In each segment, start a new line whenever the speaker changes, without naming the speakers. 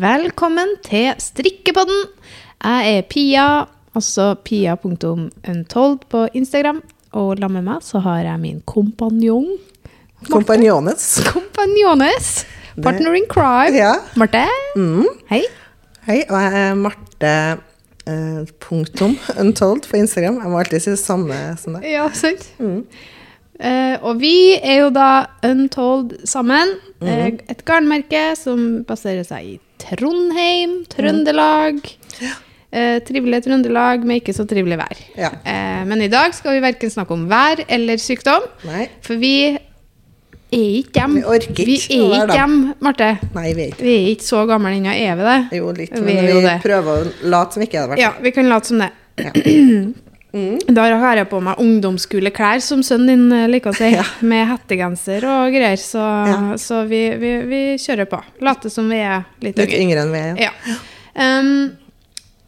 Velkommen til Strikkepodden. Jeg er Pia, altså pia.untold på Instagram. Og sammen med meg så har jeg min kompanjong.
Kompanjones.
Kompanjones. Partner in crime.
Ja.
Marte. Hei.
Hei, og jeg er Marte eh, punktum untold på Instagram. Jeg må alltid si det samme som deg.
Ja, sant. Eh, og vi er jo da Untold sammen. Eh, et garnmerke som baserer seg i Trondheim, Trøndelag. Eh, trivelig Trøndelag med ikke så trivelig vær.
Ja.
Eh, men i dag skal vi verken snakke om vær eller sykdom.
Nei.
For vi er ikke dem.
Vi orker
Vi er ikke dem, Marte.
Nei, vi er ikke
Vi er ikke så gamle ennå, er vi det?
Jo, litt. Men vi,
vi,
prøver å late som ikke er det.
Ja, vi kan late som det. Da har jeg på meg ungdomsskoleklær, som sønnen din eh, liker å si,
Ja.
med hettegenser og greier, så,
Ja.
så vi, vi, vi kjører på. Later som vi er litt,
Litt
yngre.
yngre enn vi er. Ja.
Ja. Um,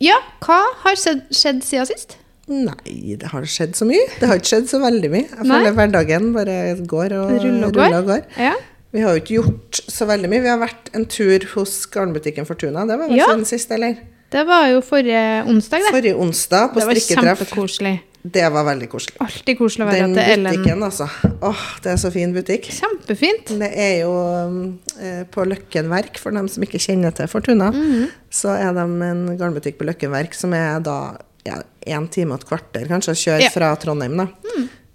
ja, hva har skjedd, skjedd siden sist?
Nei, det har skjedd så mye. Det har ikke skjedd så veldig mye. Jeg
Nei.
føler hverdagen bare går og
Ruller og
ruller
går.
og går.
Ja.
Vi har jo ikke gjort så veldig mye. Vi har vært en tur hos garnbutikken Fortuna. Det var vel
Ja.
siden sist, eller?
Det var jo forrige onsdag, det.
Forrige onsdag på strikketreff.
det var kjempekoselig.
Det var veldig koselig.
Alltid koselig å være
Den
til Ellen.
butikken, altså. Åh, det er så fin butikk.
Kjempefint.
Det er jo um, eh, på Løkken Verk, for dem som ikke kjenner til Fortuna.
Mhm.
Så er de en garnbutikk på Løkken Verk som er da ja, en time og et kvarter kanskje å kjøre
Ja. Mm.
fra Trondheim. da.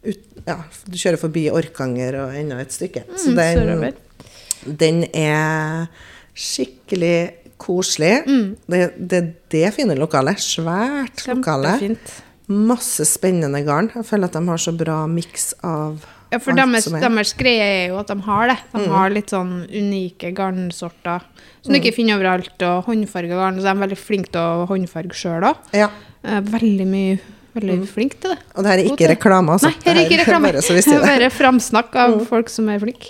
Ut, ja, du kjører forbi Orkanger og enda et stykke. Så
Mm, så
den, den er skikkelig koselig.
Mm.
Det, det det fine lokalet. Svært lokale. Masse spennende garn. Jeg føler at de har så bra miks av
Ja, for deres,
er.
deres greie er jo at de har det.
Mm.
De har litt sånn unike garnsorter som du ikke finner overalt, og håndfarga garn. Så de er veldig flinke til å håndfarge sjøl òg.
Ja.
Veldig mye Veldig flink til det.
Og det her er ikke reklame, altså.
Nei, her er ikke
Det
reklame.
Bare det.
Bare framsnakk av folk som er flinke.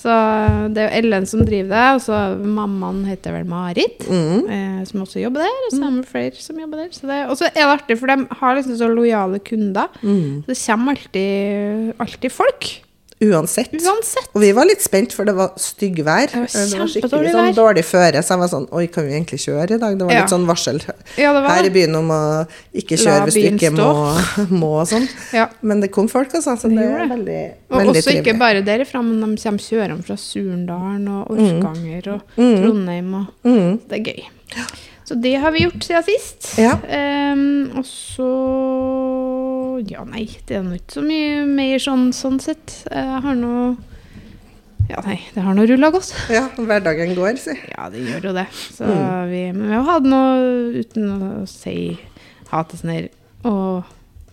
Mm.
Så det er jo Ellen som driver det, og så mammaen heter vel Marit,
Mm.
eh, som også jobber der. Og så er det flere som jobber der. Det, og så er det artig, for de har liksom så lojale kunder.
Mm.
Så det kommer alltid, alltid folk.
Uansett.
Uansett.
Og vi var litt spent, for det var styggvær.
Det var
skikkelig sånn dårlig føre, så jeg var sånn Oi, kan vi egentlig kjøre i dag? Det var
Ja.
litt sånn varsel
Ja, det var
her i byen om å ikke kjøre hvis du ikke må, må og sånn.
Ja.
Men det kom folk, altså. Så
Det
det
det.
veldig,
Og
veldig
også ikke bare derifra, men de kommer kjørende fra Surndalen og Orkanger og Trondheim. Og
Mm.
Det er gøy. Så det har vi gjort siden sist.
Ja.
Um, og så Ja, nei, det er nå ikke så mye mer sånn, sånn sett. Jeg har nå Ja, nei, det har nå rulla godt.
Ja, hverdagen går, si.
Ja, det gjør jo det. Så
Mm.
vi, men vi har hatt noe uten å si ha til sånn her Å,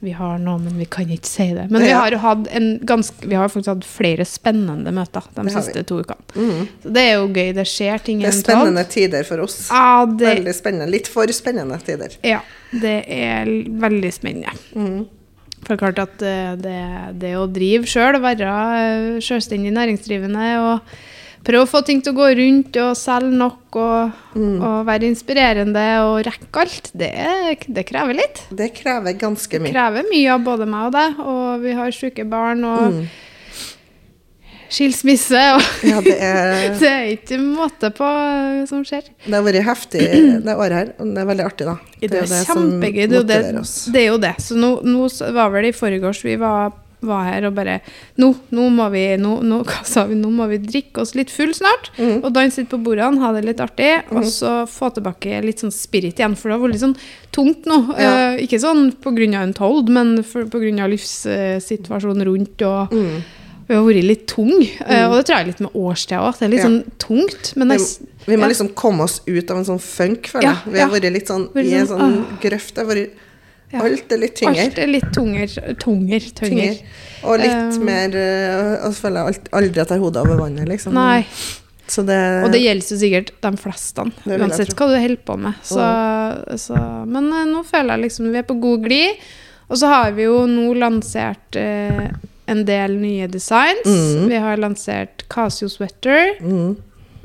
vi har noe, men vi kan ikke si det. Men vi har jo hatt en ganske Vi har faktisk hatt flere spennende møter de siste
vi.
to ukene.
Mm.
Så det er jo gøy. Det skjer ting
Det er spennende tider for oss.
Ja, det,
Veldig spennende. Litt for spennende tider.
ja, det er veldig spennende.
Mm.
For klart at eh, det, det å drive sjøl, være sjølstendig næringsdrivende og prøve å få ting til å gå rundt og selge nok og,
Mm.
og være inspirerende og rekke alt, det, det krever litt.
Det krever ganske mye.
Det krever mye av både meg og deg, og vi har syke barn og
Mm.
Skilsmisse, og
Ja, det er
det er ikke måte på hva som skjer.
Det har vært heftig det året her, og det er veldig artig, da.
Det er, kjempegøy. Det, er jo det,
motiverer
det er jo det. Så nå, nå var vel det i forgårs vi var, var her og bare Nå, nå må vi nå, nå, hva sa vi, nå må vi drikke oss litt full snart.
Mm.
Og danse litt på bordene, ha det litt artig. Og så få tilbake litt sånn spirit igjen, for det har vært litt sånn tungt nå.
Ja.
Eh, ikke sånn pga. en told, men pga. på grunn av livssituasjonen rundt. og
Mm.
Vi har vært litt tung, mm. og det tror jeg litt med årstida òg. Det er litt
Ja.
sånn tungt. Men s-
Vi, vi må
ja.
liksom komme oss ut av en sånn funk, føler
Ja,
jeg. Vi har
ja.
vært litt sånn i en
sånn,
sånn grøft. Det vært
Ja.
Alt er litt tyngre.
Alt er litt tunger. Tunger. Tunger.
Og litt
Um,
mer Og så føler jeg aldri at jeg har hodet over vannet, liksom.
Nei.
Så det,
Og det gjelder jo sikkert de fleste, uansett hva du holder på med. Så, så, men eh, nå føler jeg liksom vi er på god glid. Og så har vi jo nå lansert eh, en del nye designs.
Mm.
Vi har lansert Casio Sweater.
mm,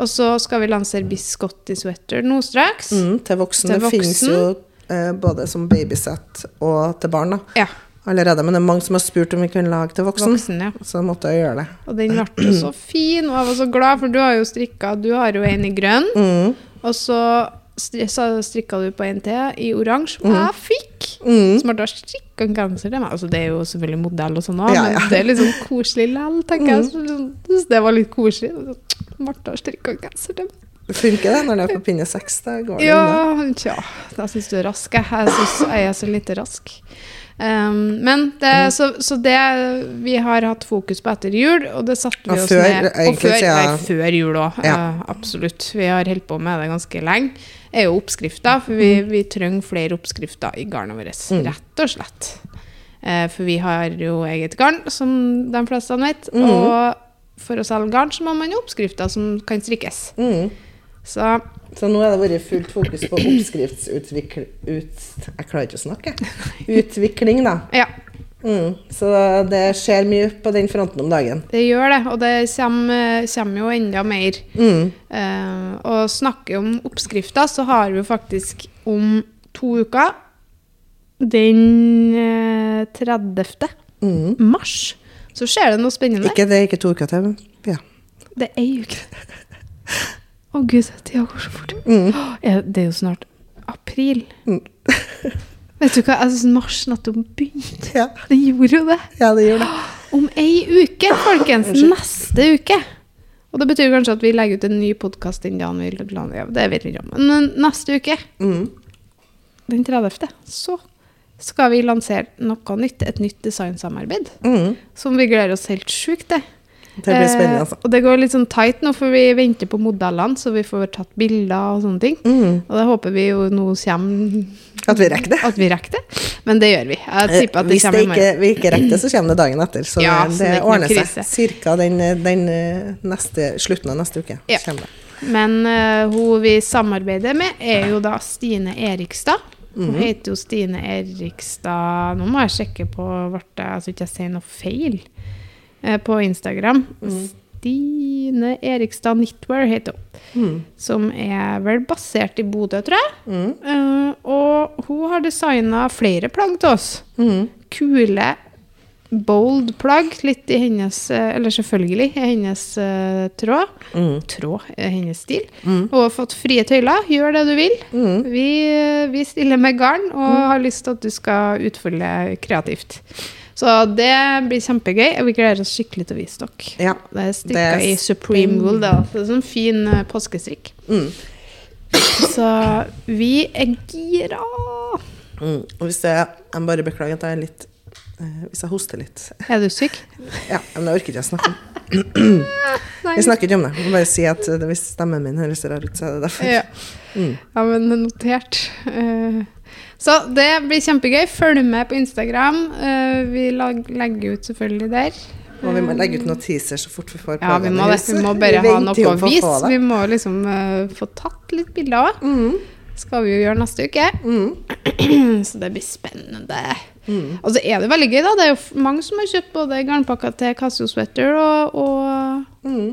Og så skal vi lansere Biscotti Sweater nå straks.
mm, Til voksne.
Til
Det finnes jo eh, både som babysett og til barn, da.
Ja.
Allerede. Men det er mange som har spurt om vi kunne lage til voksen.
Voksen, ja.
Så måtte jeg gjøre det.
Og den ble jo så fin, og jeg var så glad, for du har jo strikka Du har jo en i grønn,
Mm,
Og så strikka du på en til i oransje, som jeg fikk.
Mm.
Som Martha strikka en genser til meg. Altså, det er jo selvfølgelig modell og sånn òg,
Ja, ja. men
det er sånn koselig likevel, tenker jeg. Så, så det var litt koselig. Martha strikka en genser til meg.
Funker det når det er på pinne seks? Da går det unna.
Ja, tja, da syns du er rask. Jeg, synes jeg er så lite rask. Um, men det,
Mm.
så, så det vi har hatt fokus på etter jul, og det satte vi
Og
oss
før,
ned Og før,
ja.
nei, før jul òg,
Ja.
absolutt. Vi har holdt på med det ganske lenge. er jo oppskrifter, for vi,
Mm.
vi trenger flere oppskrifter i garnet vårt. Rett og slett. Uh, for vi har jo eget garn, som de fleste vet.
Mm.
Og for å selge garn, så må man ha oppskrifter som kan strikkes.
Mm.
Så
Så nå har det vært fullt fokus på oppskriftsutvikling ut, Jeg klarer ikke å snakke. Utvikling, da.
ja.
Mm. Så det skjer mye på den fronten om dagen.
Det gjør det, og det kommer, kommer jo enda mer.
Mm.
Eh, og snakke om oppskrifter, så har vi faktisk om to uker den eh, 30.
Mm.
mars så skjer det noe spennende.
Ikke det er ikke to uker til, men ja.
Det er ei uke. Å gud, tida går så fort.
Mm.
Det er jo snart april.
Mm.
Vet du hva, jeg syns mars nettopp begynte.
Ja,
Det gjorde jo det.
ja det gjorde det.
Om ei uke, folkens. Neste uke. Og det betyr kanskje at vi legger ut en ny podkast den dagen vi lander. Det vet vi ikke om. Men neste uke,
Mm.
den 30., så skal vi lansere noe nytt. Et nytt designsamarbeid.
Mm.
Som vi gleder oss helt sjukt til.
Det blir spennende, altså.
Eh, og det går litt sånn tight nå, for vi venter på modellene, så vi får tatt bilder og sånne ting.
Mm.
Og det håper vi jo nå kommer
At vi rekker det.
At vi rekker det. Men det gjør vi. Jeg tipper at det
Hvis det ikke, vi ikke rekker det, så kommer det dagen etter. Så
Ja,
det,
så det er
ordner seg. Cirka den, den eh, neste, slutten av neste uke
Ja.
kommer det.
Men uh, hun vi samarbeider med, er jo da Stine Erikstad. Hun
Mhm.
heter jo Stine Erikstad Nå må jeg sjekke på vårt, altså ikke jeg sier noe feil eh, på Instagram.
Mm.
Stine Erikstad Knitwear heter hun.
Mm.
Som er vel basert i Bodø, tror jeg.
Mm.
Uh, og hun har designa flere plagg til oss.
Mm.
Kule, bold plagg. Litt i hennes eh, Eller selvfølgelig i hennes uh, tråd.
Mm.
Tråd er hennes stil.
Mm.
Og har fått frie tøyler. Gjør det du vil.
Mm.
Vi, vi stiller med garn og har lyst til at du skal utfolde kreativt. Så det blir kjempegøy. og Vi gleder oss skikkelig til å vise dere.
Ja.
Det er
Det
strikka
er
i Supreme Wool. Det er sånn fin eh, påskestrikk.
Mm.
Så vi er gira.
Mm. Og hvis jeg, jeg bare beklager at jeg er litt eh, Hvis jeg hoster litt.
Er du syk?
Ja, men det orker ikke jeg snakke om.
Jeg
Vi snakker ikke om det. Jeg må bare si at hvis stemmen min høres rar ut, så er det derfor.
Ja.
Mm.
ja, men notert. Eh, Så det blir kjempegøy. Følg med på Instagram. Eh, Vi legger ut selvfølgelig der.
Og vi må legge ut noen teaser så fort vi får
Ja, vi må det. Vi må bare ha
venter
noe å
på
vise. Vi må liksom uh, få tatt litt bilder òg.
Mm.
Skal vi jo gjøre neste uke.
Mm.
Så det blir spennende.
Mm.
Og så er det veldig gøy, da. Det er jo mange som har kjøpt både garnpakker til Casio Sweater og, og
Mm.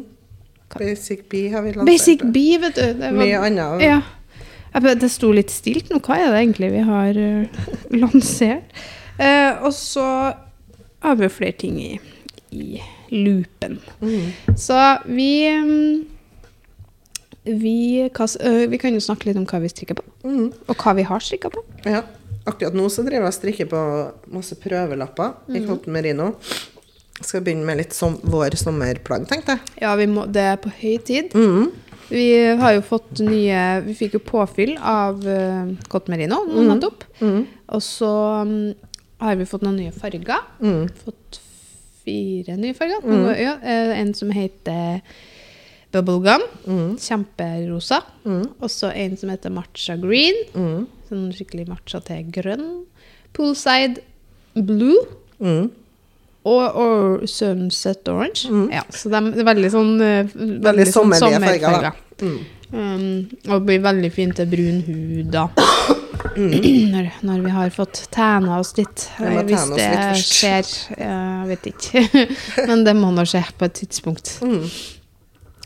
Basic Bee har vi lansert.
Basic Bee, vet du. Det var-
Mye annet.
Ja. Det sto litt stilt nå. Hva er det egentlig vi har eh, lansert? Eh, og så har vi flere ting i, i loopen.
Mm.
Så vi mm, vi, hva, vi kan jo snakke litt om hva vi strikker på,
Mm.
og hva vi har strikka på.
Ja. Akkurat nå så driver jeg og strikker på masse prøvelapper
mm.
i cotton merino. Skal begynne med litt som vår sommerplagg, tenkte jeg.
Ja, vi må, det er på høy tid.
Mm.
Vi har jo fått nye Vi fikk jo påfyll av uh, Cot merino nå nettopp.
Mm.
Og så um, har vi fått noen nye farger.
Mm.
Fått fire nye farger. Noe- Ja, eh, en som heter bubblegum.
Mm.
Kjemperosa.
Mm.
Og så en som heter matcha green.
Mm.
Sånn skikkelig matcha til grønn. Poolside blue.
Mm.
Og, og sunset orange. Ja, så de er veldig sånn eh, Veldig,
Veldig
sånn
sommerlige farger. Mm.
Um, og blir veldig fint til brun hud da. når, når vi har fått tæna oss litt. Eh, Hvis
oss
det
litt
skjer. Jeg vet ikke. Men det må nå skje på et tidspunkt.
Mm.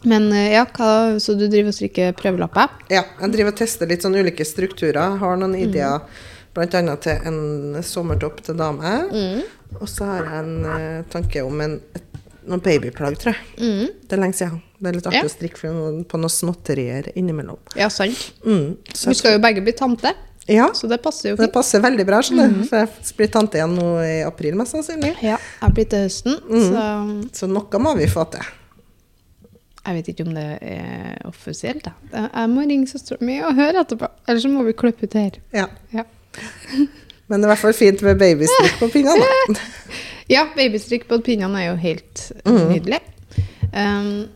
Men eh, ja, hva, så du driver og strikker prøvelapper?
Ja, jeg driver og tester litt sånn ulike strukturer. Har noen
Mm.
bl.a. til en sommertopp til dame.
Mm.
Og så har jeg en uh, tanke om en, et, noen babyplagg, tror jeg.
Mm.
Det er lenge siden. Det er litt artig
Ja.
å strikke på noen småtterier innimellom.
Ja, sant.
Mm.
Vi skal jo begge bli tante,
ja,
så det passer jo fint.
det passer veldig bra, skjønner
Mhm.
du. For jeg blir tante igjen nå i april, mest sannsynlig.
Ja, jeg blir til høsten,
Mm.
så
Så noe må vi få til.
jeg vet ikke om det er offisielt. da. jeg må ringe søstera mi og høre etterpå, ellers så må vi klippe ut her.
Ja.
Ja.
Men det er i hvert fall fint med babystrikk på pinnene. da.
Ja, babystrikk på pinnene er jo helt
Mm.
nydelig. Um,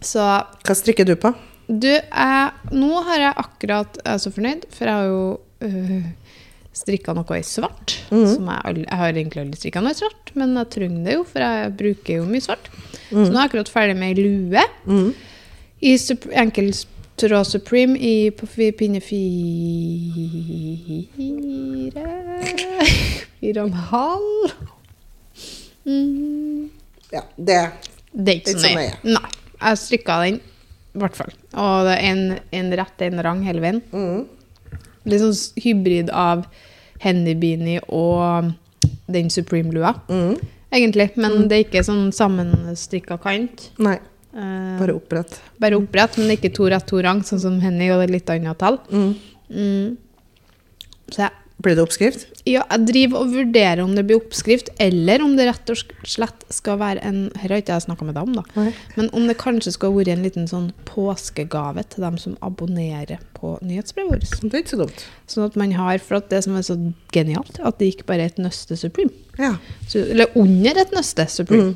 så
Hva strikker du på?
du, jeg, nå har jeg akkurat Jeg er så fornøyd, for jeg har jo øh, strikka noe i svart.
Mm.
Som jeg, aldri, jeg har egentlig aldri strikka noe i svart, men jeg trenger det jo, for jeg bruker jo mye svart.
Mm.
Så nå er jeg akkurat ferdig med ei lue i sup enkeltråd Supreme i, på pinne fire Fire og en halv. Mm.
Ja, det
Det er ikke så nøye. Nei. Jeg strikka den, i hvert fall. Og det er en, en rett, en rang hele veien.
mm.
Litt sånn hybrid av Henny Beanie og den Supreme-lua,
Mm.
egentlig. Men det er ikke sånn sammenstrikka kant.
Nei, bare opprett.
bare opprett, men ikke to rett, to rang, sånn som Henny, og er litt annet tall.
Mm.
Mm. Så jeg,
Blir det oppskrift?
ja, jeg driver og vurderer om det blir oppskrift, eller om det rett og slett skal være en Her har ikke jeg snakka med deg om, da.
Nei.
Men om det kanskje skal være en liten sånn påskegave til dem som abonnerer på nyhetsbrevet vårt.
Det er ikke så dumt.
Sånn at man har, for at det som er så genialt, at det gikk bare et nøste Supreme.
Ja.
Så, eller under et nøste Supreme.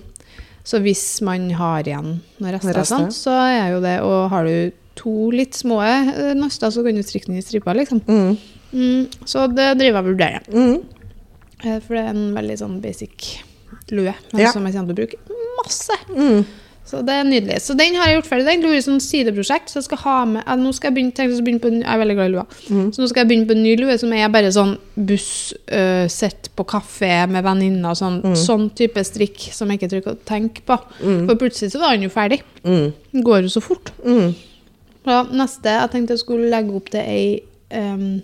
Så hvis man har igjen noen rester,
Rester.
sånt, så er jo det Og har du to litt små naster, nøster, så kan du strikke den i striper, liksom.
Mm.
Mm, så det driver jeg og vurderer.
Mm.
Eh, For det er en veldig sånn basic lue men
Ja.
som jeg kommer til å bruke masse.
Mm.
Så det er nydelig. Så den har jeg gjort ferdig. Den lurer som sideprosjekt. Så jeg skal ha med eh, Nå skal jeg begynne, å begynne på en, Jeg er veldig glad i lua.
Mm.
Så nå skal jeg begynne på en ny lue som er bare sånn buss, sett på kafé med venninner sånn. Sånn type strikk som jeg ikke trenger å tenke på. For plutselig så var den jo ferdig.
Mm.
Den går jo så fort.
Mm.
Så neste Jeg tenkte jeg skulle legge opp til ei um,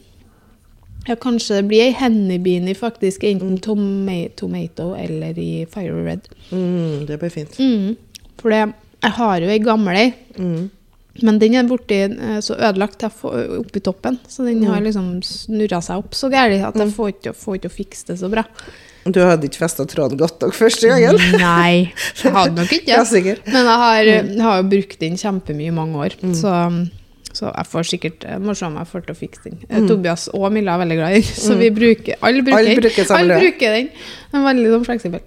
Ja, kanskje det blir ei Henny-beanie, faktisk. Enten toma tomato eller i Fire Red.
Mm. Det blir fint.
Mm. For jeg har jo ei gammel ei,
Mm.
men den er borti eh, så ødelagt oppi toppen. Så den har liksom snurra seg opp så gærent at jeg får ikke, får ikke å fikse det så bra.
Du hadde ikke festa tråden godt nok første gangen?
Nei, jeg hadde nok ikke.
Ja.
Men jeg har, jeg har jo brukt den kjempemye i mange år, så, så jeg får sikkert jeg må se om jeg får til å fikse den. Mm. Tobias og Milla er veldig glad i den, så vi bruker, alle bruker, den.
bruker
Alle bruker den. Den er veldig sånn fleksibel.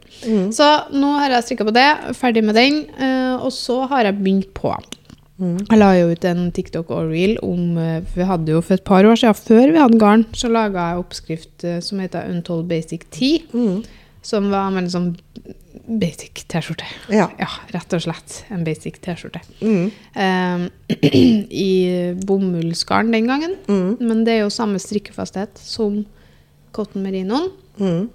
Så nå har jeg strikka på det, ferdig med den, eh, og så har jeg begynt på. Jeg la jo ut en TikTok og reel om eh, Vi hadde jo for et par år siden, før vi hadde garn, så laga jeg oppskrift eh, som heter Untold Basic Tea. Som var med en sånn basic T-skjorte.
Ja.
Ja, rett og slett en basic T-skjorte.
Mm.
Um, I bomullsgarn den gangen.
Mm.
Men det er jo samme strikkefasthet som cotton merinoen.
Mm.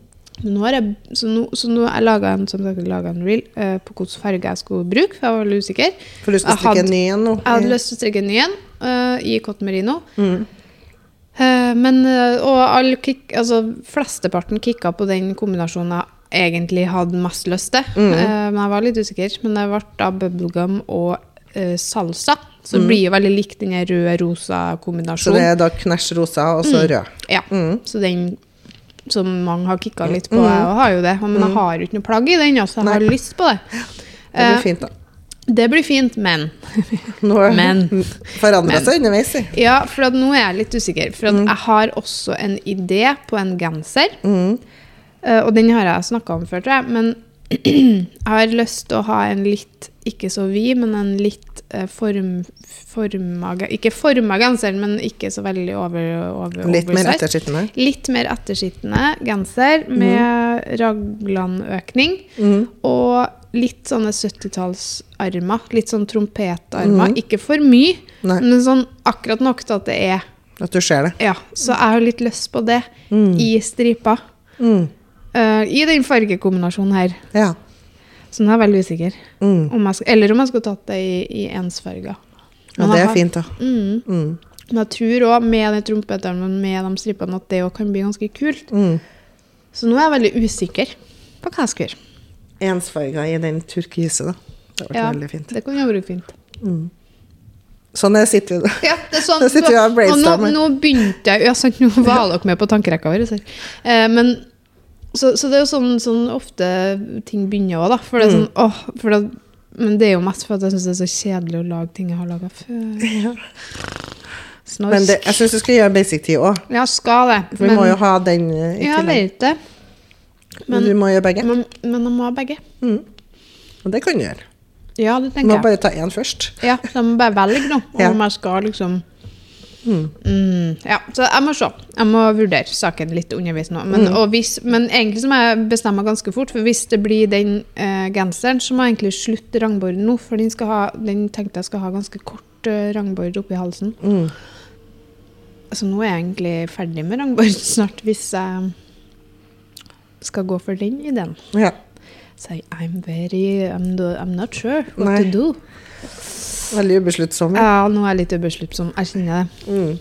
Nå har jeg, så nå, så nå har jeg laga en, en reel uh, på hvilken farge jeg skulle bruke, for jeg var veldig usikker.
For du skal strikke en ny en nå?
Jeg hadde lyst til å strikke en ny en uh, i cotton merino.
Mm.
Eh, men, eh, og all kick, altså, flesteparten kicka på den kombinasjonen jeg egentlig hadde mest lyst til.
Mm.
Eh, men jeg var litt usikker. Men det ble da bubblegum og uh, salsa. Så det blir jo veldig likt den rød-rosa-kombinasjonen.
Så det er da knæsj rosa og så rød?
Ja,
Mm.
så den som mange har kicka litt på, jeg har jo det. Men jeg har jo ikke noe plagg i den, så Jeg har
Nei.
lyst på det.
Det blir fint, da.
Det blir fint, men
Nå
Men.
forandrer seg underveis.
Ja, for nå er jeg litt usikker. For at jeg har også en idé på en genser.
Mm.
Eh, og den har jeg snakka om før, tror jeg. Men jeg har lyst til å ha en litt, ikke så vid, men en litt form, forma Ikke forma genser, men ikke så veldig over, over
Litt mer ettersittende?
Litt mer ettersittende genser med raglanøkning.
Mm.
Og litt sånne 70-tallsarmer. Litt sånn trompetarmer.
Mm.
Ikke for mye,
Nei.
men sånn akkurat nok til at det er
At du ser det?
Ja, så jeg har litt lyst på det
Mm.
i stripa.
Mm.
Eh, I den fargekombinasjonen her.
Ja.
Så nå er jeg veldig usikker.
Mm.
Om skal, eller om jeg skulle tatt det i, i ensfarga.
ja. Det er fint, da.
Mm.
Mm.
Men jeg tror òg med den trompetarmen med de stripene at det òg kan bli ganske kult.
Mm.
Så nå er jeg veldig usikker på hva jeg skal gjøre.
Ensfarga i den turkise, da. Det ble
Ja,
veldig fint.
det kunne vært fint.
Sånn er sitter vi.
Ja, det er sånn.
Da og
nå, nå begynte jeg Ja, sant, nå var dere med på tankerekka vår. Eh, men så, så det er jo sånn, sånn ofte ting begynner òg, da. For det er
Mm.
sånn, åh, det, men det er jo mest for at jeg syns det er så kjedelig å lage ting jeg har laga før.
Ja.
Snorsk.
Men det, jeg syns du skal gjøre basic tid òg.
Ja, skal det.
For vi må jo ha den eh, i
Ja, jeg vet det.
Men
Men,
du må gjøre begge.
men, men jeg må ha begge.
Mm. Og det kan du gjøre.
Ja, det tenker jeg.
Du må bare ta én først.
Ja, så jeg må bare velge nå,
Ja.
om jeg skal liksom
Mm.
Mm, ja, så jeg må se. Jeg må vurdere saken litt underveis nå. Men,
Mm.
hvis, men egentlig så må jeg bestemme ganske fort, for hvis det blir den eh, genseren, så må jeg egentlig slutte rangborden nå, for den, ha, den tenkte jeg skal ha ganske kort eh, rangbord oppi halsen.
Mm.
Så nå er jeg egentlig ferdig med rangbord snart, hvis jeg skal gå for den ideen.
Ja.
Så I'm very I'm, do, I'm not sure what
Nei.
to do.
Veldig ubesluttsom.
Ja, nå er jeg litt ubesluttsom. Jeg kjenner det.
Mm.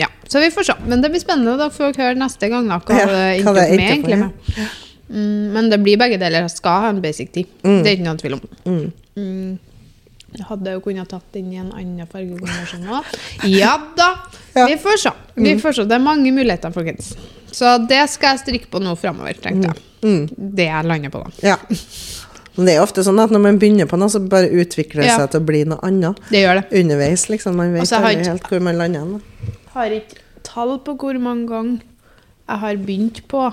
Ja, så vi får se. Men det blir spennende. Da får dere høre neste gang da, hva
Ja,
det endte opp med. egentlig med. Mm, men det blir begge deler. Jeg skal ha en basic tid.
Mm.
Det er ikke noen tvil om.
Mm.
Mm. Jeg hadde jo kunnet tatt den i en annen fargekombinasjon òg. Ja da!
Ja.
Vi får. Vi får se. Det er mange muligheter, folkens. Så det skal jeg strikke på nå framover, tenkte jeg.
Mm.
Det jeg lander på, da.
Ja. Men det er ofte sånn at når man begynner på noe, så bare utvikler det
Ja.
seg til å bli noe annet
Det gjør det.
underveis. liksom. Man vet
Altså,
aldri
ikke-
helt hvor man lander hen.
har ikke tall på hvor mange ganger jeg har begynt på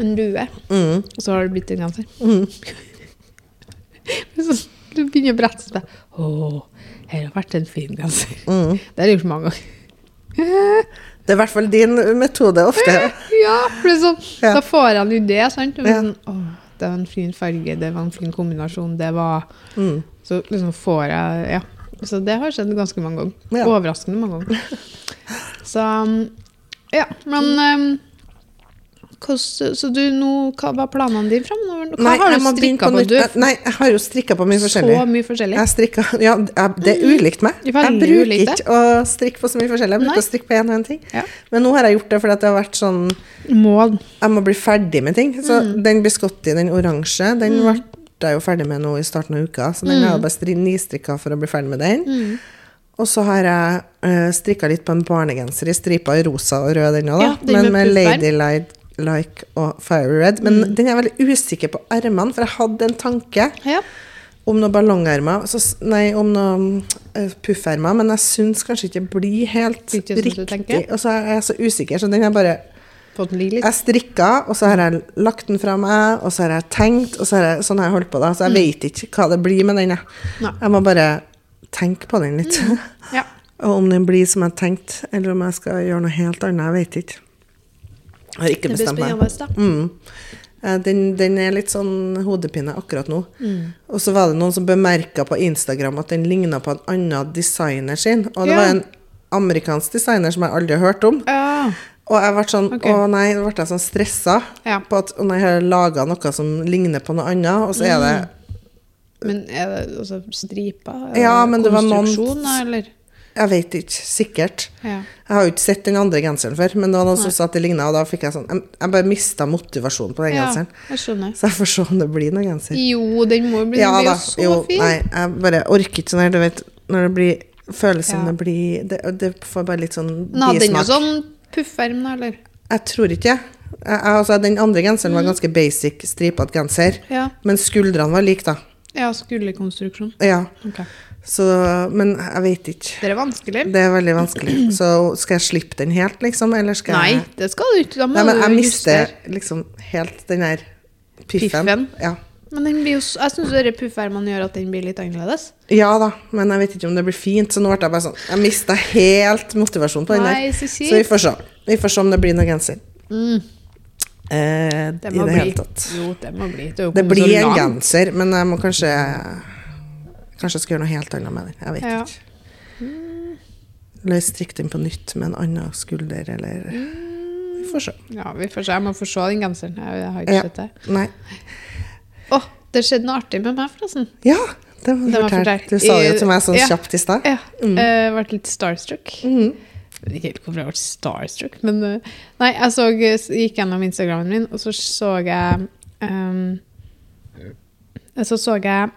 en lue,
Mm.
og så har det blitt en genser.
Mm.
Så du begynner å brette deg. Å, her har vært en fin genser.
Mm.
Det har jeg gjort mange ganger.
Det er i hvert fall din metode ofte.
Ja, for det sånn,
Ja.
da får jeg en idé, sant? Og
Ja.
sånn, det var en fin farge, det var en fin kombinasjon, det var
Mm.
Så liksom får jeg Ja. Så det har skjedd ganske mange ganger.
Ja.
Overraskende mange ganger. Så um, Ja, men um, hvordan- Så du nå Hva var planene dine framover? Hva
Nei,
har du strikka på? Du
Nei, jeg har jo strikka på mye forskjellig.
så mye forskjellig.
Jeg strikka, ja, det er ulikt meg. Jeg
er
bruker
ulikt,
ikke å strikke på så mye forskjellig. Jeg
Nei.
bruker å strikke på én og én ting.
Ja.
Men nå har jeg gjort det fordi det har vært sånn
Mål.
Jeg må bli ferdig med ting. Så
Mm.
den biscotti, den oransje, den ble jeg jo ferdig med nå i starten av uka. Så den
Mm.
har jeg bare stri- nistrikka for å bli ferdig med den. Og så har jeg uh, strikka litt på en barnegenser i striper i rosa og rød, den òg.
Ja,
Men
med
ladylight. Like og Fire Red. Men
Mm.
den er jeg veldig usikker på armene, for jeg hadde en tanke
Ja.
om noen ballongermer, så, nei, om noen uh, puffermer, men jeg syns kanskje ikke det blir helt
Ikke sånn
riktig. Og så er jeg så usikker, så den er bare jeg strikka, og så har jeg lagt den fra meg, og så har jeg tenkt, og så har jeg, sånn har jeg holdt på da. Så jeg vet ikke hva det blir med den. Jeg,
Mm. Mm.
jeg må bare tenke på den litt.
Ja.
og om den blir som jeg har tenkt, eller om jeg skal gjøre noe helt annet, jeg vet ikke. Har ikke bestemt meg. Mm. Eh, Den, den er litt sånn hodepine akkurat nå.
Mm.
Og så var det noen som bemerka på Instagram at den ligna på en annen designer sin. Og det
Ja.
var en amerikansk designer som jeg aldri har hørt om.
Ja.
Og jeg ble sånn,
okay.
å nei, da ble jeg sånn stressa
Ja.
på at når jeg har laga noe som ligner på noe annet, og så er det
Men er det altså striper?
Ja, men det var noen-
eller?
Jeg vet ikke, sikkert.
Ja.
Jeg har jo ikke sett den andre genseren før, men det var noen som sa at det ligna, og da fikk jeg sånn Jeg, jeg bare mista motivasjonen på den
ja,
genseren.
jeg skjønner.
Så jeg får se om det blir noen genser.
Jo, den må bli,
Ja
den blir jo så
Jo,
fin.
nei, jeg bare orker ikke sånn her, du vet, når det blir Føles som det blir det, det får bare litt sånn
Men hadde den jo sånn pufferm, da, eller?
Jeg tror ikke jeg, altså, Den andre genseren var ganske basic, stripete genser,
Ja.
men skuldrene var like, da.
Ja, skulderkonstruksjon.
Ja.
Ok.
Så, men jeg vet ikke.
Det er vanskelig.
Det er veldig vanskelig. Så skal jeg slippe den helt, liksom? Eller skal
Nei,
jeg
det skal du ikke. Da må
Nei, men jeg mister liksom helt den der piffen.
Piffen?
Ja.
Men den blir jo, jeg syns puffermene gjør at den blir litt annerledes.
ja da, men jeg vet ikke om det blir fint. Så nå ble jeg bare sånn Jeg mista helt motivasjonen på den
Nei,
der.
så
Så vi får se. Vi får se om det blir noe genser.
Mm,
Eh,
det
I det
bli.
hele tatt.
Jo, det må bli. Det,
Det blir en genser, men jeg må kanskje Kanskje jeg skal gjøre noe helt annet med den. Jeg vet
Ja.
ikke. Eller strikke den på nytt med en annen skulder, eller Vi får se.
Ja, vi får se. Jeg må få se den genseren. Jeg, har ikke sett det.
Nei.
Å, det skjedde noe artig med meg, forresten.
Ja, det må du fortelle. Du sa det jo til meg sånn
ja.
kjapt i stad.
Ja.
Mm.
Jeg ble litt starstruck.
Mm.
Jeg vet ikke helt hvorfor jeg ble starstruck, men eh, Nei, jeg så, gikk gjennom Instagrammen min, og så så jeg um, Så så jeg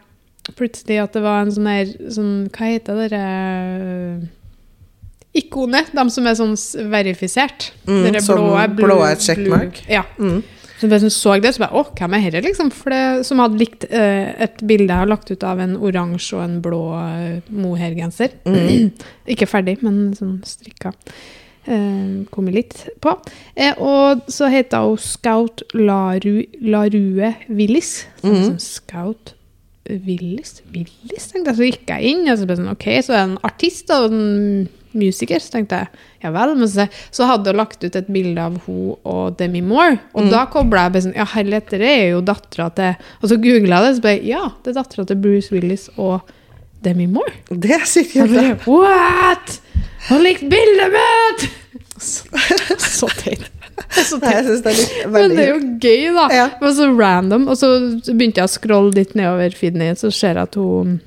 plutselig at det var en sånn her sånn, Hva heter det der Ikonet. De som er sånn verifisert.
Mm,
det
som
blåe, blå,
blåe checkmark.
blue- Ja.
Mm.
Så jeg så det, så bare Å, hvem er dette, liksom? For det, som hadde likt eh, et bilde jeg har lagt ut av en oransje og en blå uh, mohairgenser.
Mm.
Ikke ferdig, men sånn strikka. Uh, kommer litt på. Eh, og så heter hun Scout Laru, Larue Willis. Sånn
Mhm.
sånn Scout Willis? Willis, tenkte jeg. Så gikk jeg inn, og så ble det sånn OK, så er det en artist og en musiker. Så tenkte jeg ja vel. Men så, så hadde hun lagt ut et bilde av hun og Demi Moore. Og da kobla jeg sånn Ja, herlighet, det er jo dattera til Og så googla jeg det, så ble jeg Ja, det er dattera til Bruce Willis og Demi Moore.
Det er
sikkert
kult.
What?! Har likte bildet mitt! Så, så teit.
Nei, Jeg det er litt,
Men det er jo gøy, da.
Ja.
Det var så random. Og så begynte jeg å scrolle litt nedover feeden så ser jeg at hun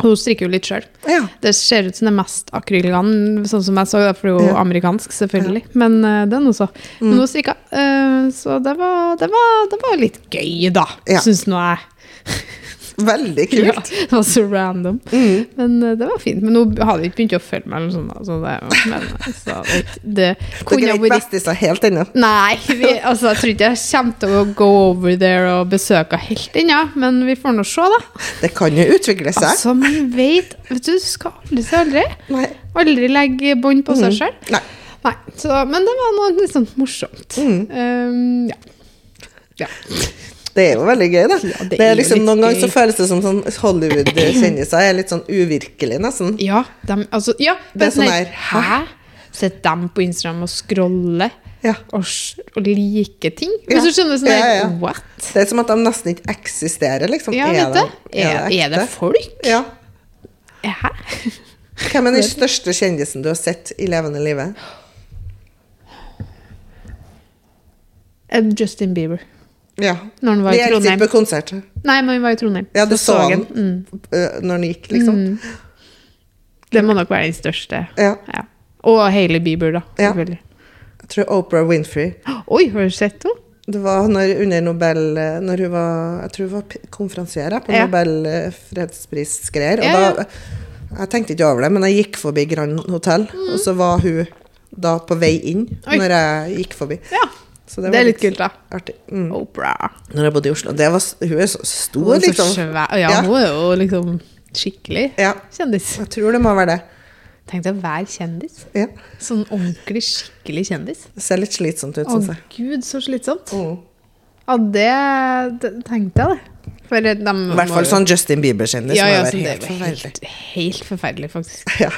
hun strikker jo litt sjøl.
Ja.
Det ser ut som det er mest akrylgarn, sånn som jeg så, for det er jo
Ja.
amerikansk, selvfølgelig. Men uh, det er noe så. Men hun strikka. Uh, så det var, det, var, det var litt gøy, da,
Ja.
syns nå jeg.
Veldig
Ja,
kult.
det var så random.
Mm.
Men eh, det var fint. Men hun hadde ikke begynt å følge meg, eller sånn, da, så det, men, altså, det, det kunne
Dere er ikke bestiser helt ennå.
Nei, vi, altså, jeg tror ikke jeg kommer til å gå over there og besøke henne helt ennå, men vi får nå se, da.
Det kan jo utvikle seg.
Altså, man vet Vet du, du skal aldri si aldri.
Nei.
Aldri legge bånd på seg
Mm.
sjøl.
Nei,
så, men det var noe litt sånn morsomt.
Mm.
Um, ja. ja.
Det er jo veldig gøy, da.
Ja, det
det
er
liksom, noen ganger så føles det som sånn Hollywood-kjendiser er litt sånn uvirkelig, nesten.
Ja, dem, altså, ja
Det er sånn
her, Hæ? Sett dem på Instagram og scroller
Ja.
og, og like ting? Hvis du skjønner sånn her. What?
Det er som at de nesten ikke eksisterer, liksom.
Ja,
er,
det,
er,
Er, er det folk?
Ja.
Hæ?
Hvem er den største kjendisen du har sett i levende livet?
Eh, Justin Bieber.
Ja.
Når han var
Vi
i
gikk
Trondheim.
ikke på konsert
Nei, men vi var i Trondheim.
Ja, du så
så
han.
Mm.
øh, når han gikk, liksom.
Mm. Det må nok være den største.
Ja.
Ja. Og Hailey Bieber, da.
Ja. Jeg tror Oprah Winfrey.
Oi, har du sett henne?
Det var når, under Nobel eh, Når hun var Jeg tror hun var konferansier på
Ja.
Nobel eh, fredsprisgreier. Og
Ja,
da Jeg tenkte ikke over det, men jeg gikk forbi Grand Hotell, og så var hun da på vei inn
Mm. Oi.
når jeg gikk forbi.
Ja.
Så
Det er litt kult, da.
artig. Mm.
Oprah.
Når jeg bodde i Oslo. Det var, hun er så
Hun
stor,
er så
liksom.
svær. Ja,
Ja.
hun er jo liksom skikkelig
Ja,
kjendis.
jeg tror det må være det.
Tenk deg å være kjendis.
Ja.
Sånn ordentlig skikkelig kjendis.
Det ser litt slitsomt ut,
Å
syns jeg.
gud, så slitsomt.
Mm.
Ja, det, det tenkte jeg, det. For de
I hvert fall sånn Justin Bieber-kjendis
ja, ja,
være
så det
helt forferdelig.
helt, helt forferdelig, faktisk.
Ja.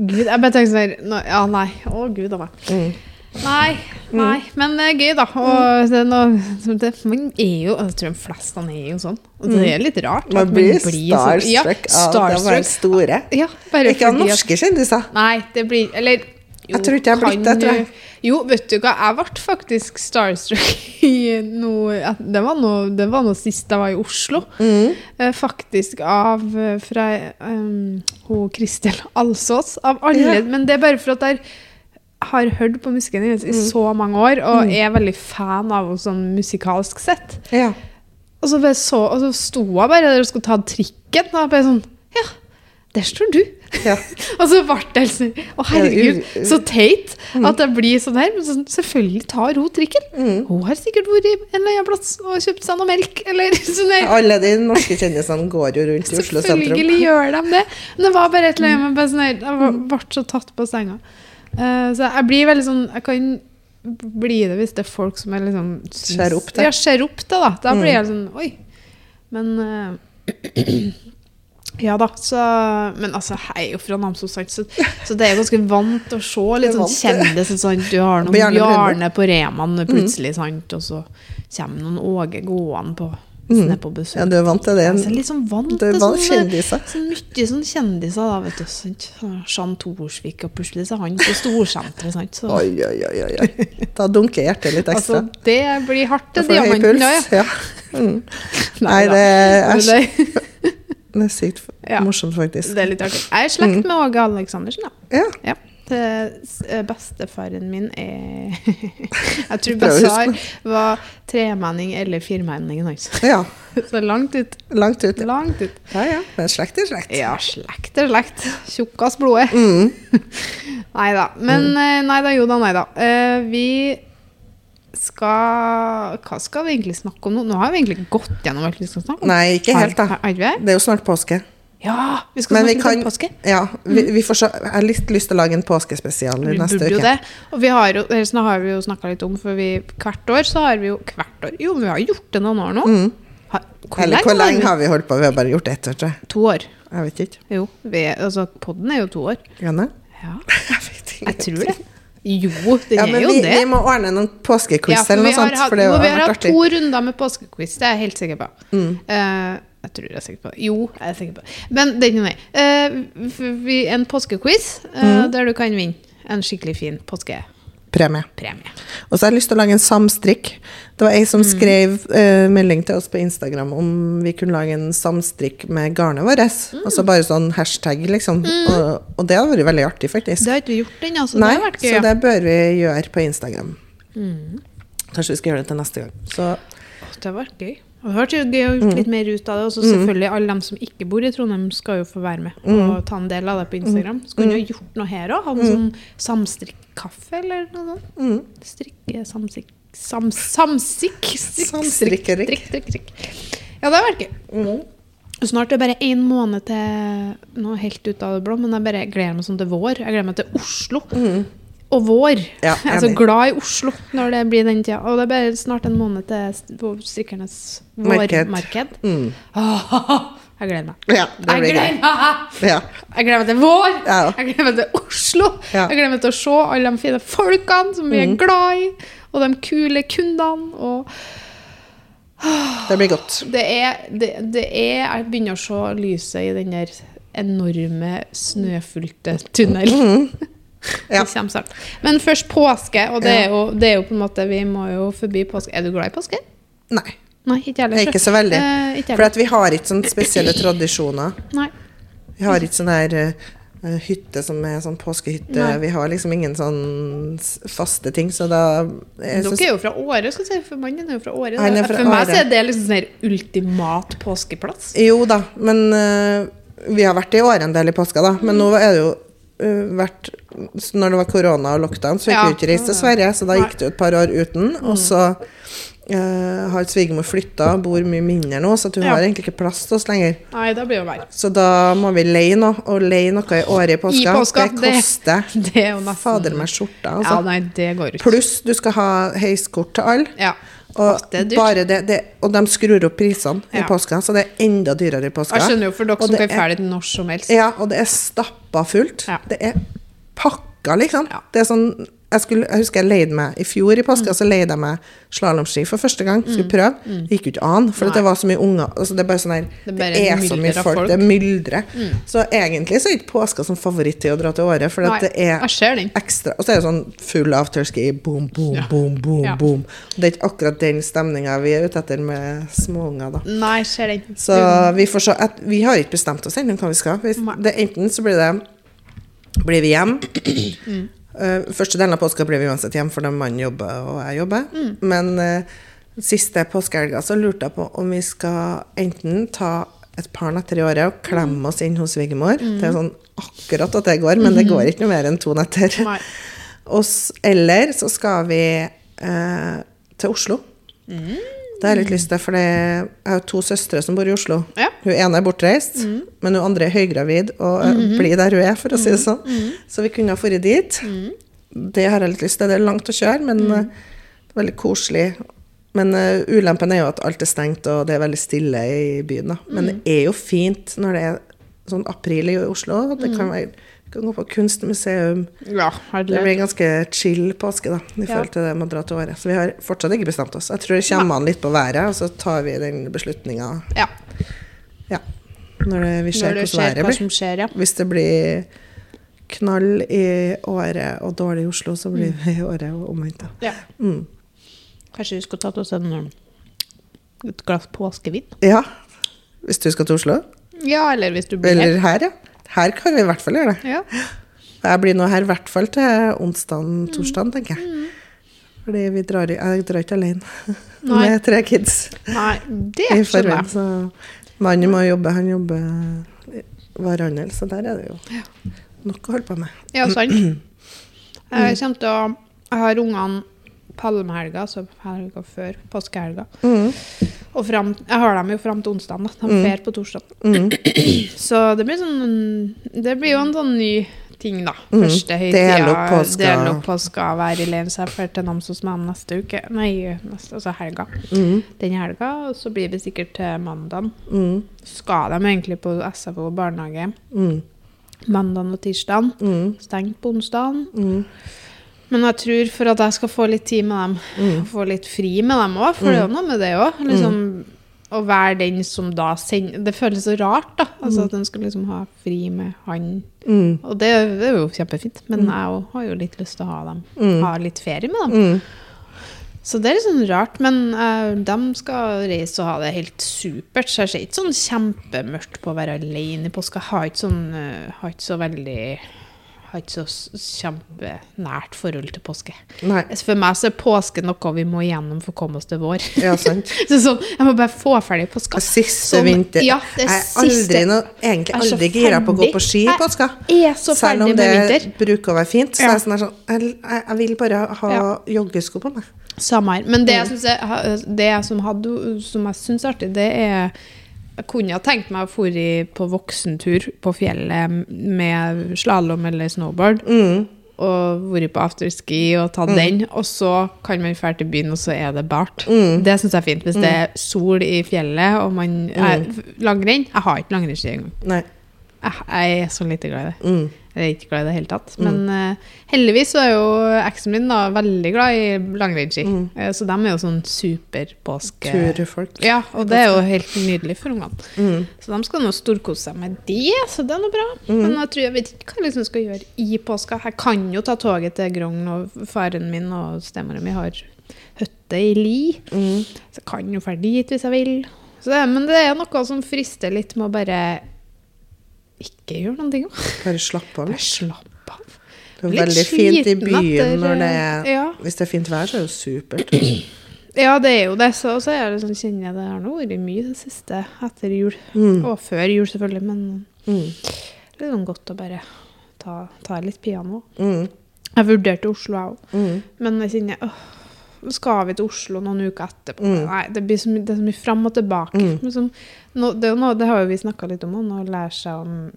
Gud, jeg bare tenkte sånn Ja, nei. Å, gud a meg.
Mm.
Nei, nei. Men det er gøy, da. Og det, er noe, det, man er jo Jeg tror de fleste er jo sånn. Og det er litt rart. Man
blir, Man blir
sånn- ja,
starstruck av det å være store.
Ja,
Ikke av norske kjendiser.
Nei, det blir Eller jo,
Jeg tror ikke jeg har blitt det, tror jeg.
Jo, vet du hva, jeg ble faktisk starstruck i noe Det var noe, det var noe sist jeg var i Oslo.
Mm.
Eh, faktisk av eh, fra um, Kristel Alsås, av alle.
Ja.
Men det er bare for at jeg har hørt på musikken hennes i
Mm.
så mange år, og er veldig fan av henne sånn musikalsk sett.
Ja.
Og så, så, og så sto hun bare der og skulle ta trikken, og bare sånn Ja, der står du!
ja.
Og så ble det sånn Å, herregud, så teit at det blir sånn her. Men sånn, selvfølgelig tar hun trikken.
Mm.
Hun har sikkert vært i en eller annen plass og kjøpt seg noe melk, eller sånn her.
Alle de norske kjendisene går jo rundt i Oslo sentrum.
Selvfølgelig gjør de det. Men det var bare et eller annet med bare sånn her Jeg ble så tatt på senga. Eh, så jeg blir veldig sånn Jeg kan bli det hvis det er folk som er liksom
Ser opp til.
Ja, ser opp til, da. Da blir
Mm.
jeg sånn Oi. Men uh, Ja da, så Men altså, jeg er jo fra Namsos, så, så det er ganske vant å se litt sånn kjendis. Sant? Du har noen
Bjarne
på Reman plutselig, sant, og så kommer noen Åge gående på,
Mm.
er på besøk.
Ja, du er vant til det.
Er litt sånn vant til sånne,
kjendiser.
så mye sånn kjendiser, da, vet du. Sant? Jean Thorsvik, og plutselig så er han på Storsenteret, sant. Så,
Oi, oi, oi, oi. Da dunker hjertet litt
altså,
ekstra.
det blir hardt
høy
diamanten,
puls.
ja. ja.
Mm. Nei, det er,
det,
det er sykt morsomt, faktisk.
det er litt artig. Jeg er i slekt med Åge Aleksandersen, da.
Ja.
Ja. Eh, bestefaren min er Jeg tror basar var tremenning eller firmenning.
Ja.
Så langt ut.
Langt ut.
Langt ut.
Ja, ja. Men slekt er slekt.
Ja, slekt er slekt. Tjukkas blodet.
Mm.
nei da. Men eh, nei da, jo da, nei da. Eh, vi skal Hva skal vi egentlig snakke om nå? Nå har vi egentlig gått gjennom alt vi skal snakke om.
Nei, ikke helt, da.
Det
er jo snart påske.
Ja, vi skal snakke
kan
om påske.
Ja, vi, vi får. Jeg har litt lyst til å lage en påskespesial
Vi
neste
burde jo det. Og vi har jo, eller har vi jo snakka litt om, for vi hvert år så har vi jo Hvert år? Jo, vi har gjort det noen år nå. Ha, hvor
Mm. Eller hvor lenge har vi holdt på? Vi har bare gjort ett år, tror jeg.
To år.
Jeg vet ikke.
Jo. Vi, altså, podden er jo to år.
Janne?
Ja,
Jeg vet ikke.
jeg tror det. Jo, den
Ja,
er jo
vi,
det.
vi må ordne noen påskequiz
Ja,
eller noe sånt,
hatt,
for det har
vi har hatt
artig.
to runder med påskequiz, det er jeg helt sikker på.
Mm.
Eh, jeg tror jeg er sikker på det. Jo, jeg er sikker på det. Men det er ikke noe. Uh, en påskequiz eh,
Mm.
der du kan vinne en skikkelig fin påskepremie.
Premie. Og så har jeg lyst til å lage en samstrikk. Det var ei som
Mm.
skrev eh, melding til oss på Instagram om vi kunne lage en samstrikk med garnet vårt.
Mm.
Altså bare sånn hashtag, liksom. Og, og det hadde vært veldig artig, faktisk.
Det har ikke vi gjort ennå, så
Nei,
det har vært gøy.
så det bør vi gjøre på Instagram.
Mm.
Kanskje vi skal gjøre det til neste gang. Så
Det har vært gøy. Og det har vært gøy å gjort litt mer ut av det. Og så selvfølgelig alle dem som ikke bor i Trondheim, skal jo få være med
Mm.
og ta en del av det på Instagram. Så kunne ha gjort noe her òg. Ha en sånn samstrikkaffe eller noe sånt.
mm.
Strikke samsikk... Sam, samsikk? Strikk,
Samstrikkerikk.
strikk, strikk, strikk, strikk. Ja, det hadde vært gøy.
mm.
Snart er det bare én måned til Nå helt ut av det blå, men jeg bare gleder meg sånn til vår. Jeg gleder meg til Oslo. Og vår.
Mm. Ja,
jeg er så glad i Oslo når det blir den tida. Og det er bare snart en måned til strikkernes
Marked.
vårmarked.
Mm.
Jeg gleder meg.
Ja, det
Jeg gleder meg!
Ja.
Jeg gleder meg til vår! Jeg gleder meg til Oslo! Jeg gleder meg til å se alle de fine folkene som vi
Mm.
er glad i, og de kule kundene. Og
Det blir godt.
det er, det, det er Jeg begynner å se lyset i den der enorme snøfylte tunnelen.
Mm. Ja.
Men først påske, og det er, jo, det er jo på en måte Vi må jo forbi påske. Er du glad i påske?
Nei,
Nei, ikke heller.
er ikke så veldig.
Eh, ikke
For vi har ikke sånne spesielle tradisjoner.
Nei.
Vi har ikke sånn der uh, hytte som er sånn påskehytte.
Nei.
Vi har liksom ingen sånn faste ting, så da
Dere
synes-
er jo fra Åre, skal jeg si. For mannen er jo fra Åre. For meg så er det liksom sånn her ultimat påskeplass.
Jo da, men uh, vi har vært i Åre en del i påska, da. Men nå er det jo vært Når det var korona og lockdown, så fikk
Ja.
vi ikke reist til Sverige, så da gikk det jo et par år uten. Og så Uh, har svigermor flytta, bor mye mindre nå, så hun
Ja.
har egentlig ikke plass til oss lenger.
Nei, da blir det jo verre.
Så da må vi leie noe, og leie noe i året i påska.
I påska,
det
det-
koster
Det nesten
fader meg skjorta,
Ja,
altså.
nei, det går ut.
Pluss du skal ha heiskort til alle.
Ja.
Og,
det
det, og de skrur opp prisene i
Ja.
påska, så det er enda dyrere i påska.
Jeg skjønner jo for dere
Og
som kan
er-
ferdig når som helst.
Ja, og det er stappa fullt.
Ja.
Det er pakka, liksom.
Ja.
Det er sånn jeg, skulle, jeg husker jeg leide meg I fjor i påska så leide jeg meg slalåmski for første gang. Skulle prøve. Det gikk jo ikke an, for at det
Mm.
Var så mye unger. Altså, det er bare sånn her
Det
Det er, så mye folk.
folk. Mm.
Det er myldre. Så egentlig så er ikke påska som favoritt til å dra til Åre, for det er ekstra Og så er det sånn full afterski, boom, boom,
Ja.
boom, boom,
Ja.
boom. Det er ikke akkurat den stemninga vi er ute etter med småunger, da.
Nei, ser den.
Så vi får se at, Vi har ikke bestemt oss ennå hva vi skal. Hvis det, enten så blir det Blir vi hjem. Eh, første delen av påska blir vi uansett hjem, for mannen jobber og jeg jobber. Men uh, siste påskehelga så lurte jeg på om vi skal enten ta et par netter i året og klemme oss inn hos svigermor. Det er sånn akkurat at det går, men det går ikke noe mer enn to netter. Og eller så skal vi eh, til Oslo. Det har jeg litt lyst til, for jeg har to søstre som bor i Oslo.
Ja.
Hun ene er bortreist, men hun andre er høygravid og eh, blir der hun er, for å si det sånn. Så vi kunne ha dratt dit. Det har jeg litt lyst til. Det er langt å kjøre, men eh, det er veldig koselig. Men uh, ulempen er jo at alt er stengt, og det er veldig stille i byen. Da. Men det er jo fint når det er sånn april i Oslo. Det kan være kan gå på kunstmuseum.
Ja,
Det blir ganske chill påske, da, i
Ja.
forhold til det med å dra til Åre. Så vi har fortsatt ikke bestemt oss. Jeg tror det kommer an litt på været, og så tar vi den beslutninga
Ja.
ja, når det, vi ser hvordan været
hva
blir.
som skjer, ja.
Hvis det blir knall i Åre og dårlig i Oslo, så blir vi i Åre og omvendt. da.
ja.
Mm.
Kanskje vi skulle tatt oss en, um, et glass påskevin?
Ja, hvis du skal til Oslo.
Ja, eller hvis du blir
Eller her, ja. Her kan vi i hvert fall gjøre det.
Ja.
Jeg blir nå her i hvert fall til onsdagen, torsdagen, tenker jeg. Fordi vi drar, jeg drar ikke alene
Nei.
med tre kids
Nei, det
i forveien. Så mannen må jobbe, han jobber hverandre. varehandel, så der er det jo nok å holde på med.
Ja, sant. Jeg kommer til å Jeg har ungene palmehelga, altså helga før påskehelga.
Mm.
Og fram, jeg har dem jo fram til onsdag. De
Mm.
fer på torsdag.
Mm.
Så det blir sånn Det blir jo en sånn ny ting, da.
Mm.
Første
Del opp
høytida.
påska.
Del opp påska, være i leiren til Namsos med dem neste uke. Nei, neste, altså helga.
Mm.
Den helga. Og så blir det sikkert til mandag.
Mm.
Skal de egentlig på SFO og barnehage
Mm.
mandag og tirsdag.
Mm.
Stengt på onsdag.
Mm.
Men jeg tror for at jeg skal få litt tid med dem,
Mm.
få litt fri med dem òg, for det er jo noe med det òg. Liksom, Å være den som da sender Det føles så rart, da. Altså At en skal liksom ha fri med han.
Mm.
Og det, det er jo kjempefint, men jeg òg har jo litt lyst til å ha dem.
Mm.
Ha litt ferie med dem.
Mm.
Så det er litt sånn rart, men uh, de skal reise og ha det helt supert. Så jeg ser ikke sånn kjempemørkt på å være alene i påska. Jeg har ikke sånn uh, Har ikke så veldig Har ikke så kjempenært forhold til påske.
Nei.
For meg så er påske noe vi må igjennom for å komme oss til vår.
Ja, sant.
så sånn, Jeg må bare få ferdig påska.
Siste
Sånn,
vinter.
ja, det
jeg er aldri noe, egentlig
er
aldri gira på å gå på ski i påska.
Jeg er så
Selv om det bruker å være fint. Så
Ja.
er jeg, sånn, sånn, jeg, jeg, vil bare ha
Ja.
joggesko på meg.
Samme her. Men det
Mm.
jeg, synes jeg, det som, hadde, som jeg syns er artig, det er Jeg kunne ha tenkt meg å dra på voksentur på fjellet med slalåm eller snowboard.
Mm.
Og vært på afterski og tatt den. Og så kan man dra til byen, og så er det bart.
Mm.
Det syns jeg er fint. Hvis det er sol i fjellet og man er Langrenn Jeg har ikke langrennsski engang.
Nei.
Jeg, er så lite glad i det.
Mm.
Jeg er ikke glad i det i det hele tatt. Men uh, heldigvis så er jo eksen min da veldig glad i langrennsski. Eh, så de er jo sånn superpåske...
Turfolk.
Ja, og det er jo helt nydelig for ungene.
Mm.
Så de skal nå storkose seg med det, så det er noe bra. Men jeg tror jeg vet ikke hva jeg liksom skal gjøre i påska. Jeg kan jo ta toget til Grong, og faren min og stemora mi har hytte i Li.
Mm.
Så jeg kan jo dra dit hvis jeg vil. Så det, men det er noe som frister litt med å bare ikke gjøre noen ting.
Bare slapp av.
Bare slapp av.
Det er veldig fint i byen når det er
ja.
Hvis det er fint vær, så er det jo supert.
Ja, det er jo det. Så, så er det sånn, kjenner jeg det har nå vært mye det siste etter jul.
Mm.
Og før jul, selvfølgelig. Men
Mm.
det er sånn godt å bare ta, ta litt piano.
Mm.
Jeg vurderte Oslo, jeg òg.
Mm.
Men jeg kjenner åh, skal vi til Oslo noen uker etterpå?
Mm.
Nei, det blir så mye, det er så mye fram og tilbake.
Mm.
Men sånn, nå, det, noe, det har jo vi snakka litt om òg, å lære seg om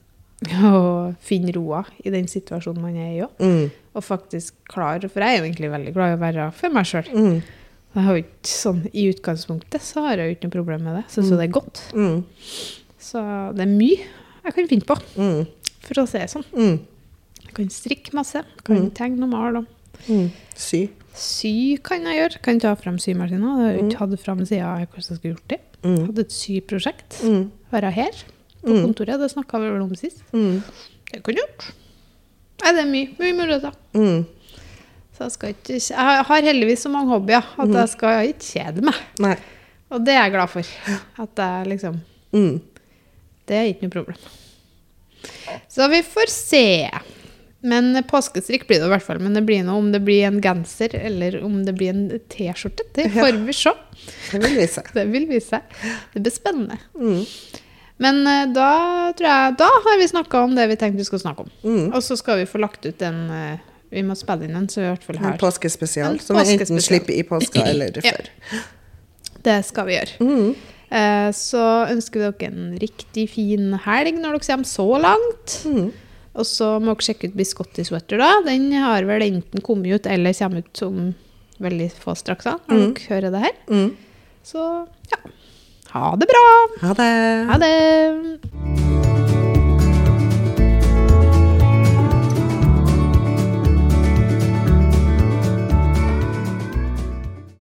å finne roa i den situasjonen man er i òg.
Mm.
Og faktisk klare For jeg er jo egentlig veldig glad i å være for meg sjøl.
Mm.
Sånn, I utgangspunktet så har jeg jo ikke noe problem med det. Syns jo det er godt.
Mm.
Så det er mye jeg kan finne på,
Mm.
for å si det sånn.
Mm.
Jeg kan strikke masse, kan
Mm.
tegne og male.
Mm. Sy.
Sy kan jeg gjøre. Kan ta fram symaskina. Jeg har ikke hatt fram siden jeg skulle gjort det.
Mm.
Hadde et syprosjekt.
Mm.
Være her på
Mm.
kontoret. Det snakka vi vel om sist.
Mm.
Det kunne jeg gjort. Nei, det er mye. Mye muligheter.
Mm.
Så jeg ikke Jeg har heldigvis så mange hobbyer at
Mm.
jeg skal ikke kjede meg.
Nei.
Og det er jeg glad for. At jeg liksom
Mm.
Det er ikke noe problem. Så vi får se. Men påskestrikk blir det i hvert fall. Men det blir noe om det blir en genser eller om det blir en T-skjorte. Det får vi se.
Det vil vise seg.
Det vil vise seg. Det blir spennende.
Mm.
Men eh, da tror jeg Da har vi snakka om det vi tenkte vi skulle snakke om.
Mm.
Og så skal vi få lagt ut en eh, Vi må spille inn en, så vi i hvert fall
En påskespesial som vi enten slipper i påska eller
Ja.
før.
Det skal vi gjøre.
Mm.
Eh, Så ønsker vi dere en riktig fin helg når dere kommer så langt.
Mm.
Og så må dere sjekke ut Biscotti Sweater, da. Den har vel enten kommet ut eller kommer ut som veldig få straks da, når
Mm.
dere hører det her.
Mm.
Så ja. Ha det bra!
Ha det.
Ha det!